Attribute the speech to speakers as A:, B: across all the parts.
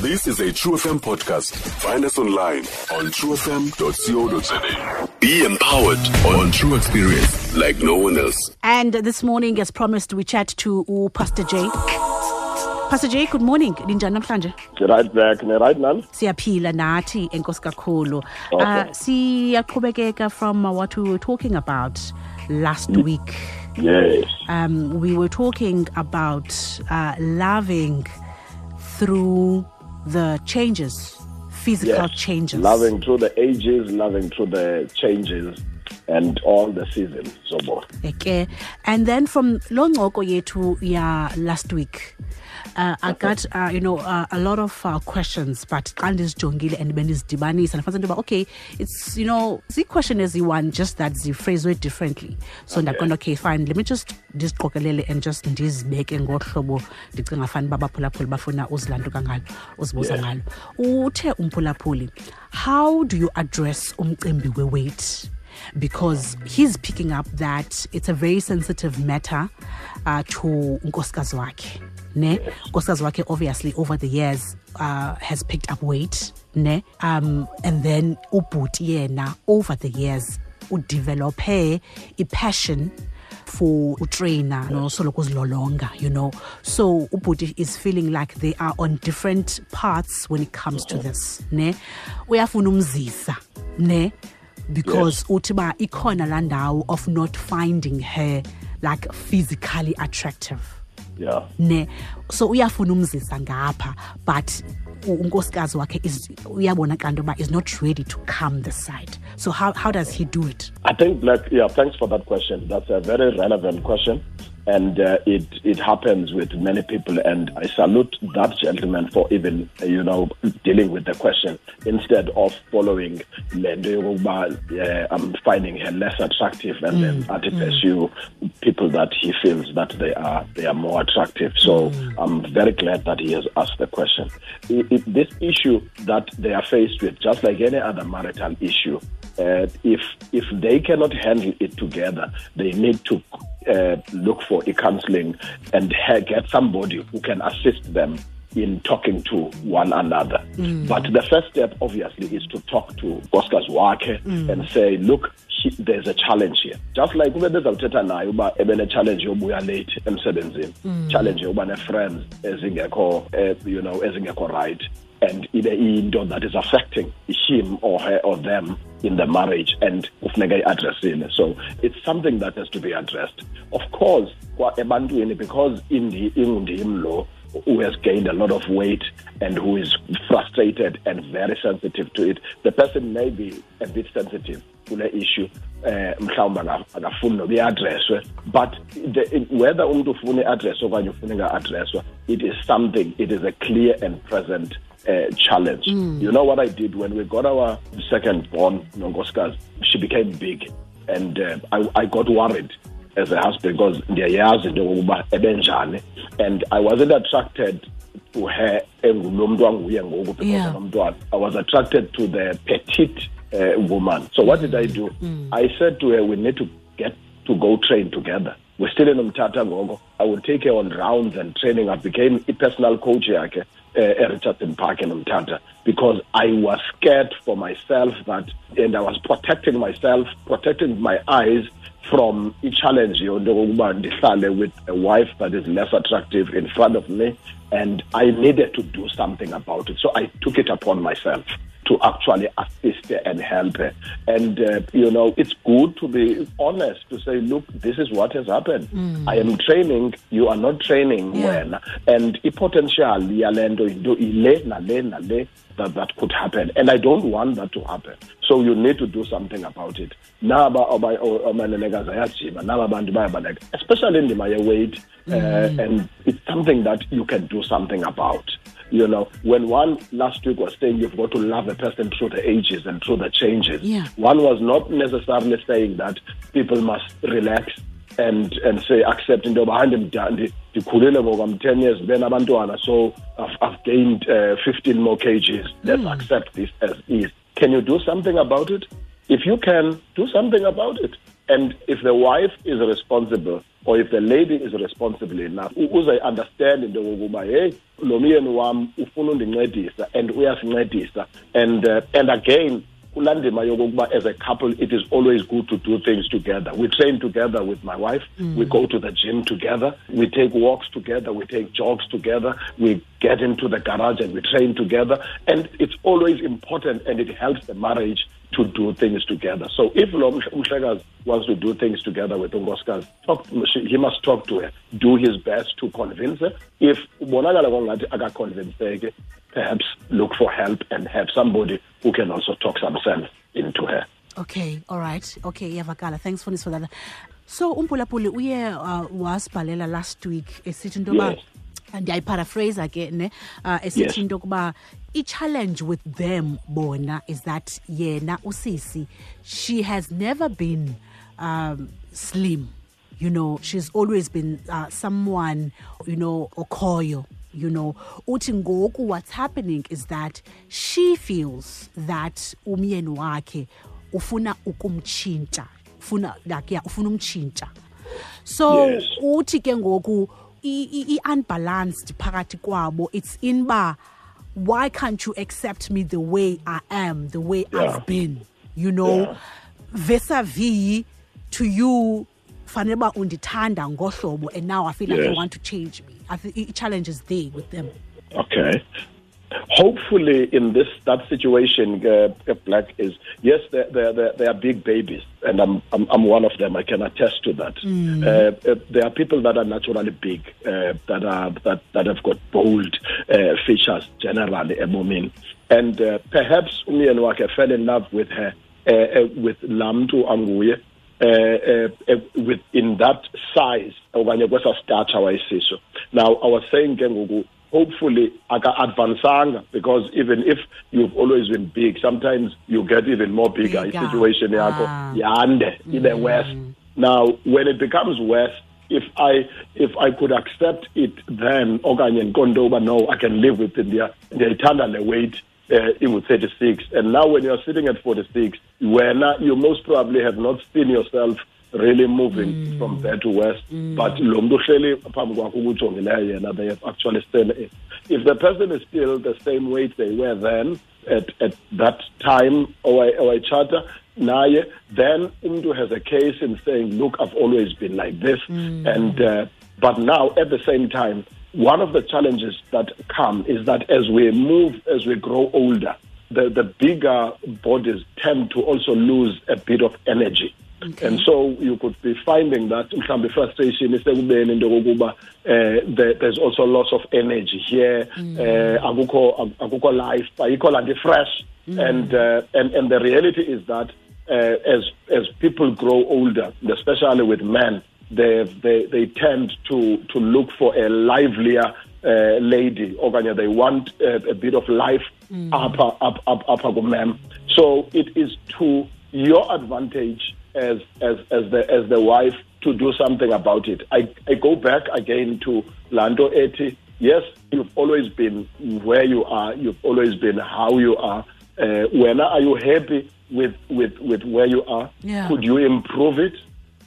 A: This is a True FM podcast. Find us online on truefm.co.za. Be empowered on True Experience like no one else.
B: And this morning, as promised, we chat to uh, Pastor Jake. Pastor Jake, good morning. Linjani namhlanje?
C: right back ne right nan
B: Siyaphila nathi enkosi kakhulu.
C: Okay.
B: Uh, siyaqhubekeka from uh, what we were talking about last
C: Mm.
B: week.
C: yes
B: Um, we were talking about uh, loving through the changes, physical
C: yes
B: changes.
C: loving through the ages loving through the changes and all the seasons so both
B: okay and then from lo ncoko yethu ya last week uh, i got uh, you know uh, a lot of uh, questions but xa ndizijongile and bendizidibanisa ndifanisa into yoba okay it's you know zii-question eziyi-one just that ziphraswe differently. So ndaqonda okay fine let me just ndiziqokelele and just ndizibeke ngohlobo ndicinga fani uba abaphulaphuli bafuna uzilantuka ngalo uzibuza
C: Yeah.
B: ngalo. Uthe umphulaphuli how do you address umcimbi we-weight because he's picking up that it's a very sensitive matter uh, to unkosikazi wakhe ne? Unkosikazi wakhe obviously over the years uh, has picked up weight ne? Um, and then ubhuti yena over the years udevelophe i-passion for utrainer nosoloko uzilolonga you know? So ubhuti is feeling like they are on different paths when it comes to this ne? Uyafuna umzisa ne because uthi ba ikhona laa ndawo of not finding her like physically attractive.
C: Yeah.
B: Ne so uyafuna umzisa ngapha but unkosikazi wakhe is uyabona kanti uba is not ready to come the side. So how, how does he do it?
C: I think like yeah thanks for that question. That's a very relevant question and uh, it it happens with many people. And i salute that gentleman for even you know dealing with the question instead of following uh, i'm finding her less attractive and then athi pursue people that he feels that they are they are more attractive. So i'm very glad that he has asked the question. I it, this issue that they are faced with just like any other marital issue uh, if if they cannot handle it together, they need to uh, look for a counseling and get somebody who can assist them in talking to one another. Mm. But the first step, obviously, is to talk to Oscar's Wake mm. and say, look, he, there's a challenge here. Just like ube bezawuthetha naye uba ebene challenge yobuya late emsebenzini, mm. challenge yokuba ne-friends ezingekho, eh, you know, ezingekho right. And ibe into that is affecting him or her or them in the marriage and kufuneka i-addressile. So it's something that has to be addressed. Of course kwa ebantwini because ingundim lo who has gained a lot of weight and who is frustrated and very sensitive to it. The person may be a bit sensitive kule issue eh mhlawumbe aka- akafuni noba i-addresswe but the, whether umuntu ufuna i-address okanye ufuna inga-addresswa it is something it is a clear and present uh, challenge. You know what i did? When we got our second born nonkosikazi she became big and uh, I, i got worried as a husband because ndiyayazi into yokokuba ebenjani. And i wasn't attracted to her engulo mntu anguye ngoku because i was attracted to the petite uh, woman. So what did i do? I said to her we need to get to go train together. We're still in umtata ngoko. I would take her on rounds and training. I became a personal coach yakhe uh, richardson park in umtata because i was scared for myself that and i was protecting myself protecting my eyes from a challenge yonto yokokuba ndihlale with a wife that is less attractive in front of me and i needed to do something about it. So i took it upon myself to actually assist her and help her. And, uh, you know, it's good to be honest, to say, look, this is what has happened. I am training, you are not training
B: Yeah.
C: when. And potential yalento into ile nale nale that that could happen. And I don't want that to happen. So you need to do something about it. Naba aba- amanenekazi ayajima, naba abantu bayabaleka, especially in the weight. Uh, and it's something that you can do something about. You know, when one last week was saying you've got to love a person through the ages and through the changes,
B: Yeah.
C: one was not necessarily saying that people must relax and and say accept into yoba hayi ndimda- ndi- ndikhulile ngoku i'm 10 years then abantwana. So i've, I've gained uh, 15 more kgs let's accept this as is. Can you do something about it? If you can do something about it. And if the wife is responsible or if the lady is responsible enough uzayi-understand into yokokuba hey lo myeni wam ufuna undincedisa and uyasincedisa. And uh, and again kulandima yokokuba as a couple it is always good to do things together. We train together with my wife. Mm. we go to the gym together. We take walks together. We take jogs together. We get into the garage and we train together. And it's always important and it helps the marriage to do things together. So if lo wants to do things together with unkosikazi, talk, he must talk to her, do his best to convince her. If ubonakala kongathi akaconvinceke, perhaps look for help and have somebody who can also talk some sense into her.
B: Okay, all right. Okay, iyavakala. Thanks for this for that. So umpulapuli uye uh, wasibhalela last week into yoba
C: Yes.
B: Ndiyayiparaphrase ke ne? Uh, esithi into yokuba i-challenge with them bona is that yena usisi she has never been um, slim. You know she's always been uh, someone you know okhoyo you know. Uthi ngoku what's happening is that she feels that umyeni wakhe ufuna ukumtshintsha ufuna like yeah ufuna umtshintsha. So
C: Yes.
B: uthi ke ngoku i-unbalanced phakathi kwabo it's in ba why can't you accept me the way i am the way
C: Yeah.
B: i've been you know
C: Yeah.
B: vis-a-vis to you fanele uba undithanda ngohlobo and now i feel like you
C: Yes.
B: want to change me i think i-challenge is there with them
C: Okay. Hopefully, in this that situation, uh, uh, Black is yes, they they are big babies, and I'm, I'm I'm one of them. I can attest to that. Uh, uh, there are people that are naturally big, uh, that are that that have got bold uh, features generally, Emomin, and uh, perhaps umyeni wakhe fell in love with her, uh, uh, with Lamtu Anguye. uh, uh, within that size okanye kwesa stature wayesiso now i was saying ke ngoku hopefully aka-advansanga because even if you've always been big sometimes you get even more bigger
B: Bigger.
C: i-situation yakho
B: Ah.
C: yande ibe worse now when it becomes worse if i if i could accept it then okanye ndiqonde uba no i can live with it ndiya- ndiyayithanda le weight uh, ingu-36 and now when you're sitting at 46 wena you most probably have not seen yourself really moving mm. from there to west. Mm. But lo muntu uhleli phambi kwakho ukujongileyo yena they have actually still it if the person is still the same weight they were then at, at that time owayitshata naye then umuntu has a case in saying look i've always been like this. Mm. And uh, but now at the same time one of the challenges that come is that as we move as we grow older the, the bigger bodies tend to also lose a bit of energy and so you could be finding that mhlawumbe frustration isekubeni into yokokuba eh there, there's also loss of energy here. Eh akukho akukho life ayikho lanto fresh. And uh, and and the reality is that uh, as as people grow older especially with men they they they tend to to look for a livelier uh, lady. Okanye they want a, a bit of life upper up up upper kumem so it is to your advantage as as as the as the wife to do something about it. I i go back again to lando eti yes you've always been where you are. You've always been how you are. Uh, when are you happy with with with where you are?
B: Yeah.
C: could you improve it?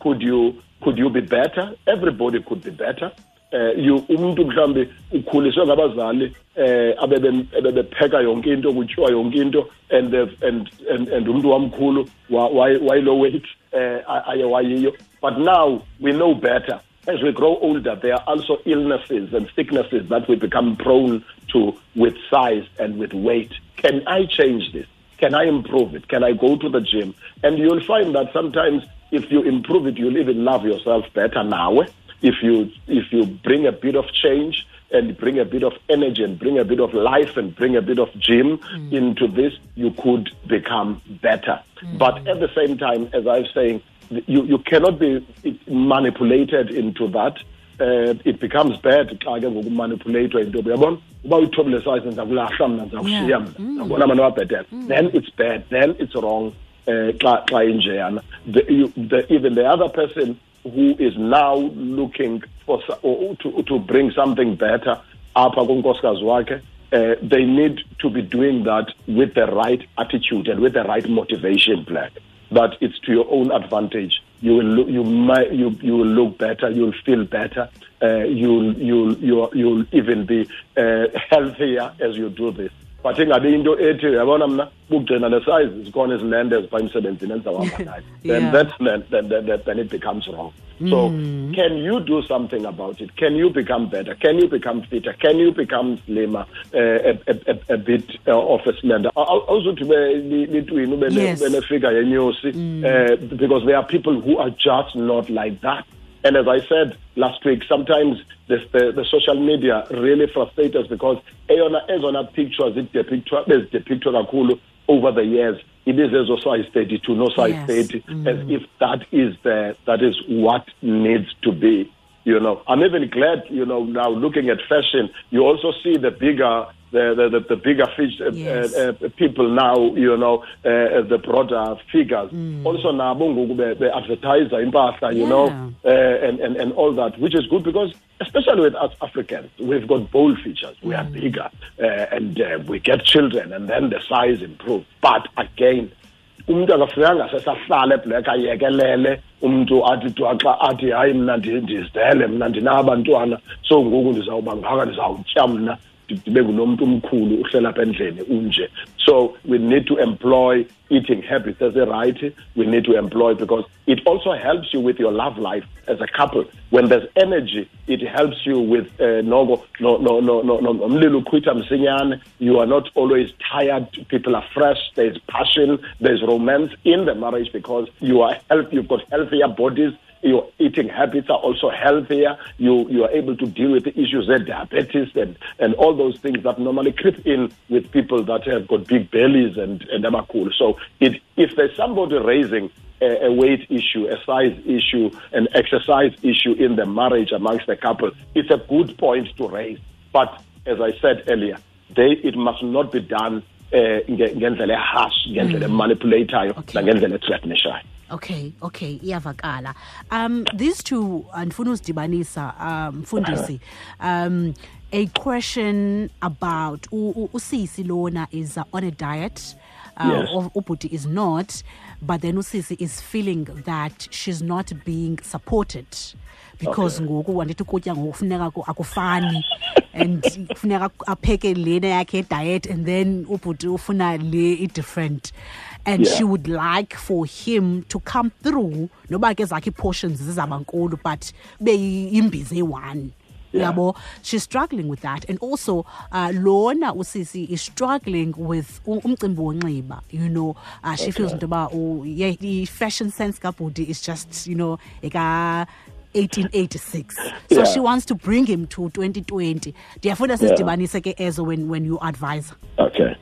C: Could you could you be better? Everybody could be better eh umuntu mhlambe ukhuliswe ngabazali eh abebe bepheka yonke into kuthiwa yonke into and and and and umuntu wamkhulu wayilo weight eh aye wayiyo but now we know better as we grow older there are also illnesses and sicknesses that we become prone to with size and with weight can i change this can I improve it? Can I go to the gym? And you'll find that sometimes if you improve it, you'll even love yourself better now. If you if you bring a bit of change and bring a bit of energy and bring a bit of life and bring a bit of gym into this, you could become better. But at the same time, as I was saying, you, you cannot be manipulated into that. uh, it becomes bad xa ke ngoku into uyabona? Uba uyithobe le size mna ndizakushiya
B: Yeah.
C: mna. Ndabona abantu ababhetele then it's bad then it's wrong uh, xa injeyana the, you, the, even the other person who is now looking for or to, to bring something better apha kunkosikazi uh, they need to be doing that with the right attitude and with the right motivation black that it's to your own advantage you will look, you might you you will look better, you'll feel better, uh, you'll you'll you'll you'll even be uh, healthier as you do this. But ingabe into ethi uyabona mna bugcina le-size zikhona izilente ezipha emsebenzini endizawuhamba nayo then
B: Yeah.
C: that's then, then, then, then it becomes wrong. So can you do something about it? Can you become better? Can you become fitter? Can you become slimmer? Uh, a, a, a, bit uh, of a slender? Aw- awuzuthi litwini ube ne-
B: Yes.
C: ube nefigure yenyosi uh, because there are people who are just not like that and as I said last week, sometimes this, the, the social media really frustrates us because eyona ezona pictures idepictwa bezidepictwe kakhulu over the years. Ibizezo size 32 no size
B: Yes.
C: 30 mm. as if that is the that is what needs to be you know. I'm even glad you know now looking at fashion you also see the bigger the the, the, the bigger fish, uh,
B: Yes.
C: uh, uh, people now you know uh, the broader figures also now, ngoku be, be advertise impahla you know
B: Yeah.
C: uh, and, and, and all that, which is good because, especially with us Africans, we've got bold features. We are bigger uh, and uh, we get children, and then the size improves. But again, umuntu akafuyanga sesahlala eblack ayekelele umuntu athi twaxa athi hayi mna ndi- ndizele mna ndinabantwana so ngoku ndizawuba ngaka ndizawutya mna ndibe ngunomntu omkhulu uhlela apha endlini unje. So we need to employ eating habits ezirayithi we need to employ because it also helps you with your love life as a couple. When there's energy it helps you with uh, no no no no no umlilo ukhwitha msinyane. You are not always tired. People are fresh. There's passion. There's romance in the marriage because you are healthy. You've got healthier bodies your eating habits are also healthier. You you are able to deal with the issues of diabetes and, and all those things that normally creep in with people that have got big bellies and and are cool. So it if there's somebody raising a, a weight issue, a size issue, an exercise issue in the marriage amongst the couple, it's a good point to raise. But as I said earlier, they it must not be done uh, nge- ngendlela harsh, ngendlela manipulatayo,
B: Okay.
C: nangendlela threatenishayo.
B: Okay okay iyavakala. Um these two andifuna uzidibanisa um mfundisi. Um a question about usisi lona is uh, on a diet uh,
C: Yes.
B: ubhuti is not but then usisi is feeling that she's not being supported. Because ngoku andithi ukutya ngoku kufuneka ku- akufani. And kufuneka apheke lena yakhe diet and then ubhuti ufuna le i-different and
C: Yeah.
B: she would like for him to come through. Noba ke zakhe ii-portions zizabankulu but kube yi- imbiza eyi-one
C: Yeah.
B: yabo? She's struggling with that. And also uh, lona usisi is struggling with umcimbi wonxiba you know. Uh, she feels into yoba oh, yeah, i-fashion sense kabhuti is just you know eka 1886 so
C: Yeah.
B: she wants to bring him to 2020 ndiyafuna sizidibanise ke ezo when, when you advise
C: Okay.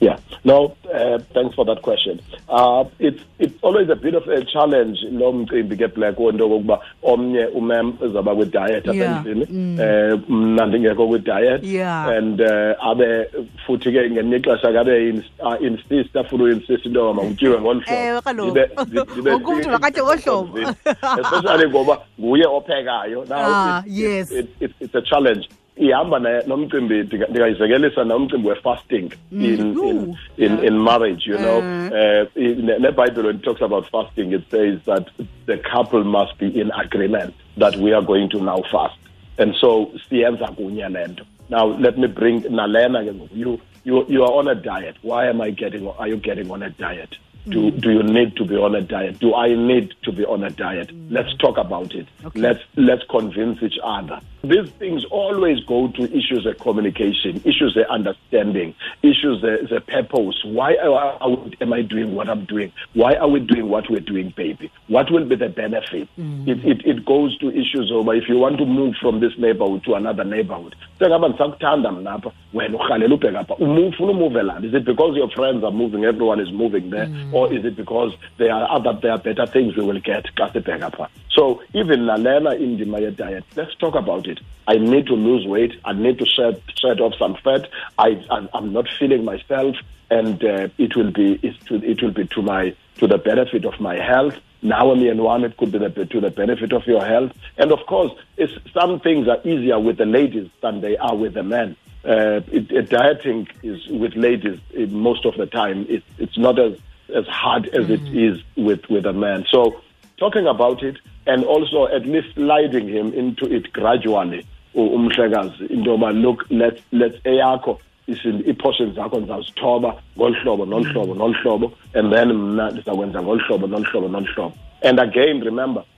C: Yeah. No, uh, thanks for that question. Uh, it's it's always a bit of a challenge lo mcimbi ke black wonto kokuba omnye umem uzawuba kwi diet
B: Yeah.
C: apendlini eh mna ndingekho kwi diet
B: Yeah.
C: and uh, abe futhi ke ngelinye ixesha ke abe ins- uh, insist afuna uinsist into yoba mawutyiwe ngolu hlobo.
B: Ewe, kaloku.
C: Ndibe- ndi- ndibe
B: Wonke umntu makatye ngolu hlobo.
C: especially ngoba nguye ophekayo now
B: Ah, yes.
C: it's, it's, it's a challenge ihamba nomcimbi ndingayizekelisa nomcimbi we-fasting in, in,
B: Ooh.
C: in, in marriage you know?
B: Uh.
C: uh, in bible when it talks about fasting it says that the couple must be in agreement that we are going to now fast. And so siyenza kunye le nto now let me bring nalena ke ngoku you, you, you are on a diet. Why am i getting are you getting on a diet do, do you need to be on a diet? Do I need to be on a diet? Mm. Let's talk about it.
B: Okay.
C: Let's let's convince each other. These things always go to issues of communication, issues of understanding, issues of the purpose. Why are, are we, am I doing what I'm doing? Why are we doing what we're doing, baby? What will be the benefit? Mm. It, it, it goes to issues of if you want to move from this neighborhood to another neighborhood. Sengaba ndisakuthanda mna apha wena urhalela ubheka apha Umu- ufuna umuve lapha is it because your friends are moving everyone is moving there mm. Or is it because there are other there are better things we will get? So even nalena indima ye-diet let's talk about it. I need to lose weight. I need to shed, shed off some fat. I, i'm not feeling myself and uh, it will be to, it will be to my to the benefit of my health. Now and one it could be the, to the benefit of your health. And of course some things are easier with the ladies than they are with the men. Uh, it, it, dieting is with ladies it, most of the time it, it's not as as hard as it is with with a man. So talking about it and also at least sliding him into it gradually umhlekazi into yoba look let's let's eyakho ii-portions zakho ndizawuzithoba ngolu hlobo nolu hlobo nolu hlobo and then mna ndizawukwenza ngolu hlobo nolu hlobo nolu hlobo. And again remember mm,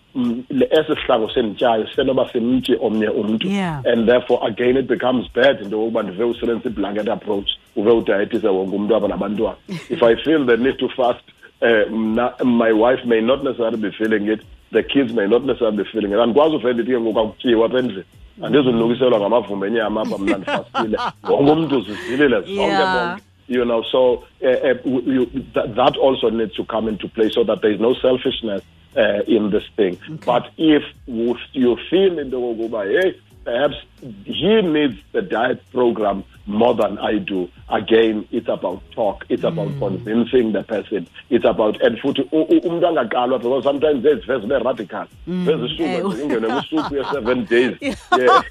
C: esi sihlangu sendityayo senoba simtye omnye umntu. And therefore again it becomes bad into yokuba ndive usebenzisa i-blanket approach uve udayetise wonke umntu apha nabantwana. If i feel the need to fast uh, mna, my wife may not necessarily be feeling it the kids may not necessarily be feeling it. Andikwazi uvele ndithi ke ngoku akutyiwa apha endlini. Andizulukiselwa ngamavumba enyama apha mna ndifastile. Wonke umntu zizilile zonke bonke you know. So uh, uh, you, that, that also needs to come into play so that there is no selfishness uh, in this thing but if you feel into yokokuba hey perhaps he needs the diet program more than I do. Again, it's about talk. It's about convincing the person. It's about and futhi because sometimes there's very very radical. There's a
B: Eh,
C: sugar ingene kusoup ye seven days. Yeah.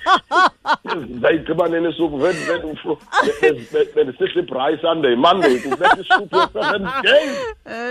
C: Zayigqiba nini isoup very very fu- bendisihle ibhrayi Sunday Monday kubetha isoup ye seven days.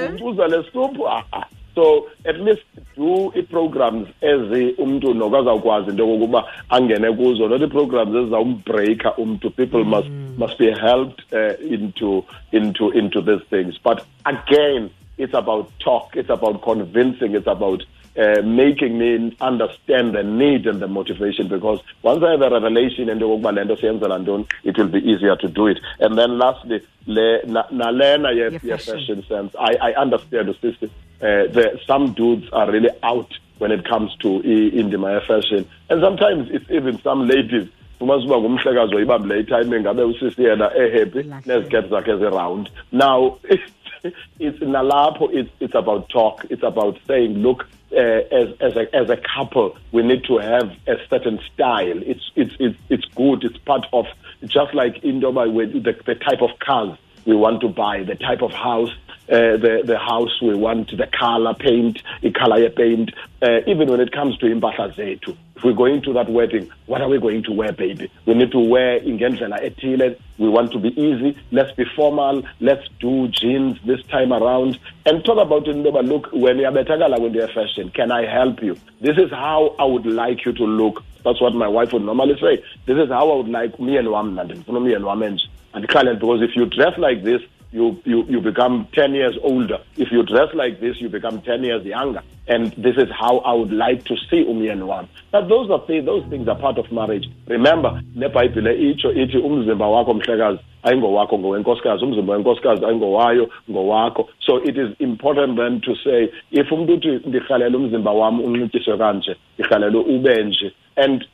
C: Umbuza le soup ah, ah. So at least do i-programs ezi umntu noko azawukwazi into yokokuba angene kuzo. Not i-programs ezizawumbreaka umntu. People must must be helped uh, into into into these things. But again it's about talk it's about convincing it's about uh, making me understand the need and the motivation. Because once I have a revelation into yokokuba le nto siyenzela ntoni it will be easier to do it. And then lastly le na- nalena ye-
B: Ye
C: ye
B: fashion.
C: fashion sense. I, I understand sister uh, the, some dudes are really out when it comes to i- indima fashion. And sometimes it's even some ladies umasuba ngumhlekazi oyibambile itiming ngabe usisi yena ehappy neziketi zakhe ezi-round now it's nalapho it's, it's about talk it's about saying look uh, as, as, a, as a couple we need to have a certain style. It's, it's, it's, it's good it's part of just like in Dubai with the, the type of cars we want to buy the type of house uh, the the house we want the color paint the color paint uh, even when it comes to impahla zethu. If we're going to that wedding what are we going to wear baby? We need to wear ingendlela ethile. We want to be easy. Let's be formal. Let's do jeans this time around. And talk about it look when uyabethakala kwinto ye-fashion can i help you? This is how i would like you to look. That's what my wife would normally say. This is how i would like me and wam mna ndifuna umyeni wam enje. Andikhalele because if you dress like this you, you, you become 10 years older. If you dress like this, you become 10 years younger. And this is how I would like to see umyeni But those are things, those things are part of marriage. Remember, nebhayibhile itsho ithi umzimba wakho mhlekazi ayingowakho ngowenkosikazi umzimba wenkosikazi ayingowayo ngowakho so it is important then to say if umuntu uthi ndirhalela umzimba wam unxityiswe kanje ndirhalela ube and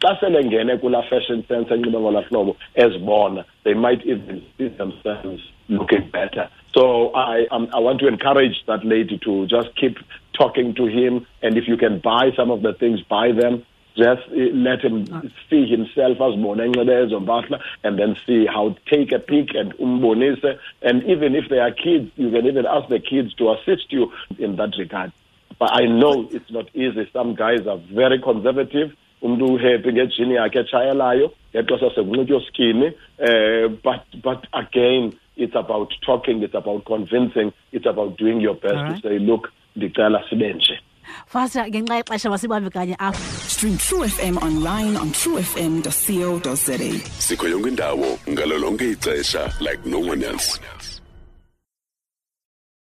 C: xa sele ngene kulaa fashion sense enxibe ngolaa hlobo ezibona they might even see themselves looking better so I, um, I want to encourage that lady to just keep talking to him and if you can buy some of the things buy them just uh, let him see himself as enxibe ezo mpahla and then see how take a peek and umbonise and even if they are kids you can even ask the kids to assist you in that regard but I know it's not easy. Some guys are very conservative. Umntu uhappy uh, but but again it's about talking it's about convincing it's about doing your best
B: Alright.
C: to say look ndicela sibe nje
B: fasta ngenxa yexesha masibambe kanye apha
D: Stream True FM online on truefm.co.za.
A: sikho yonke indawo ngalo lonke ixesha like no one else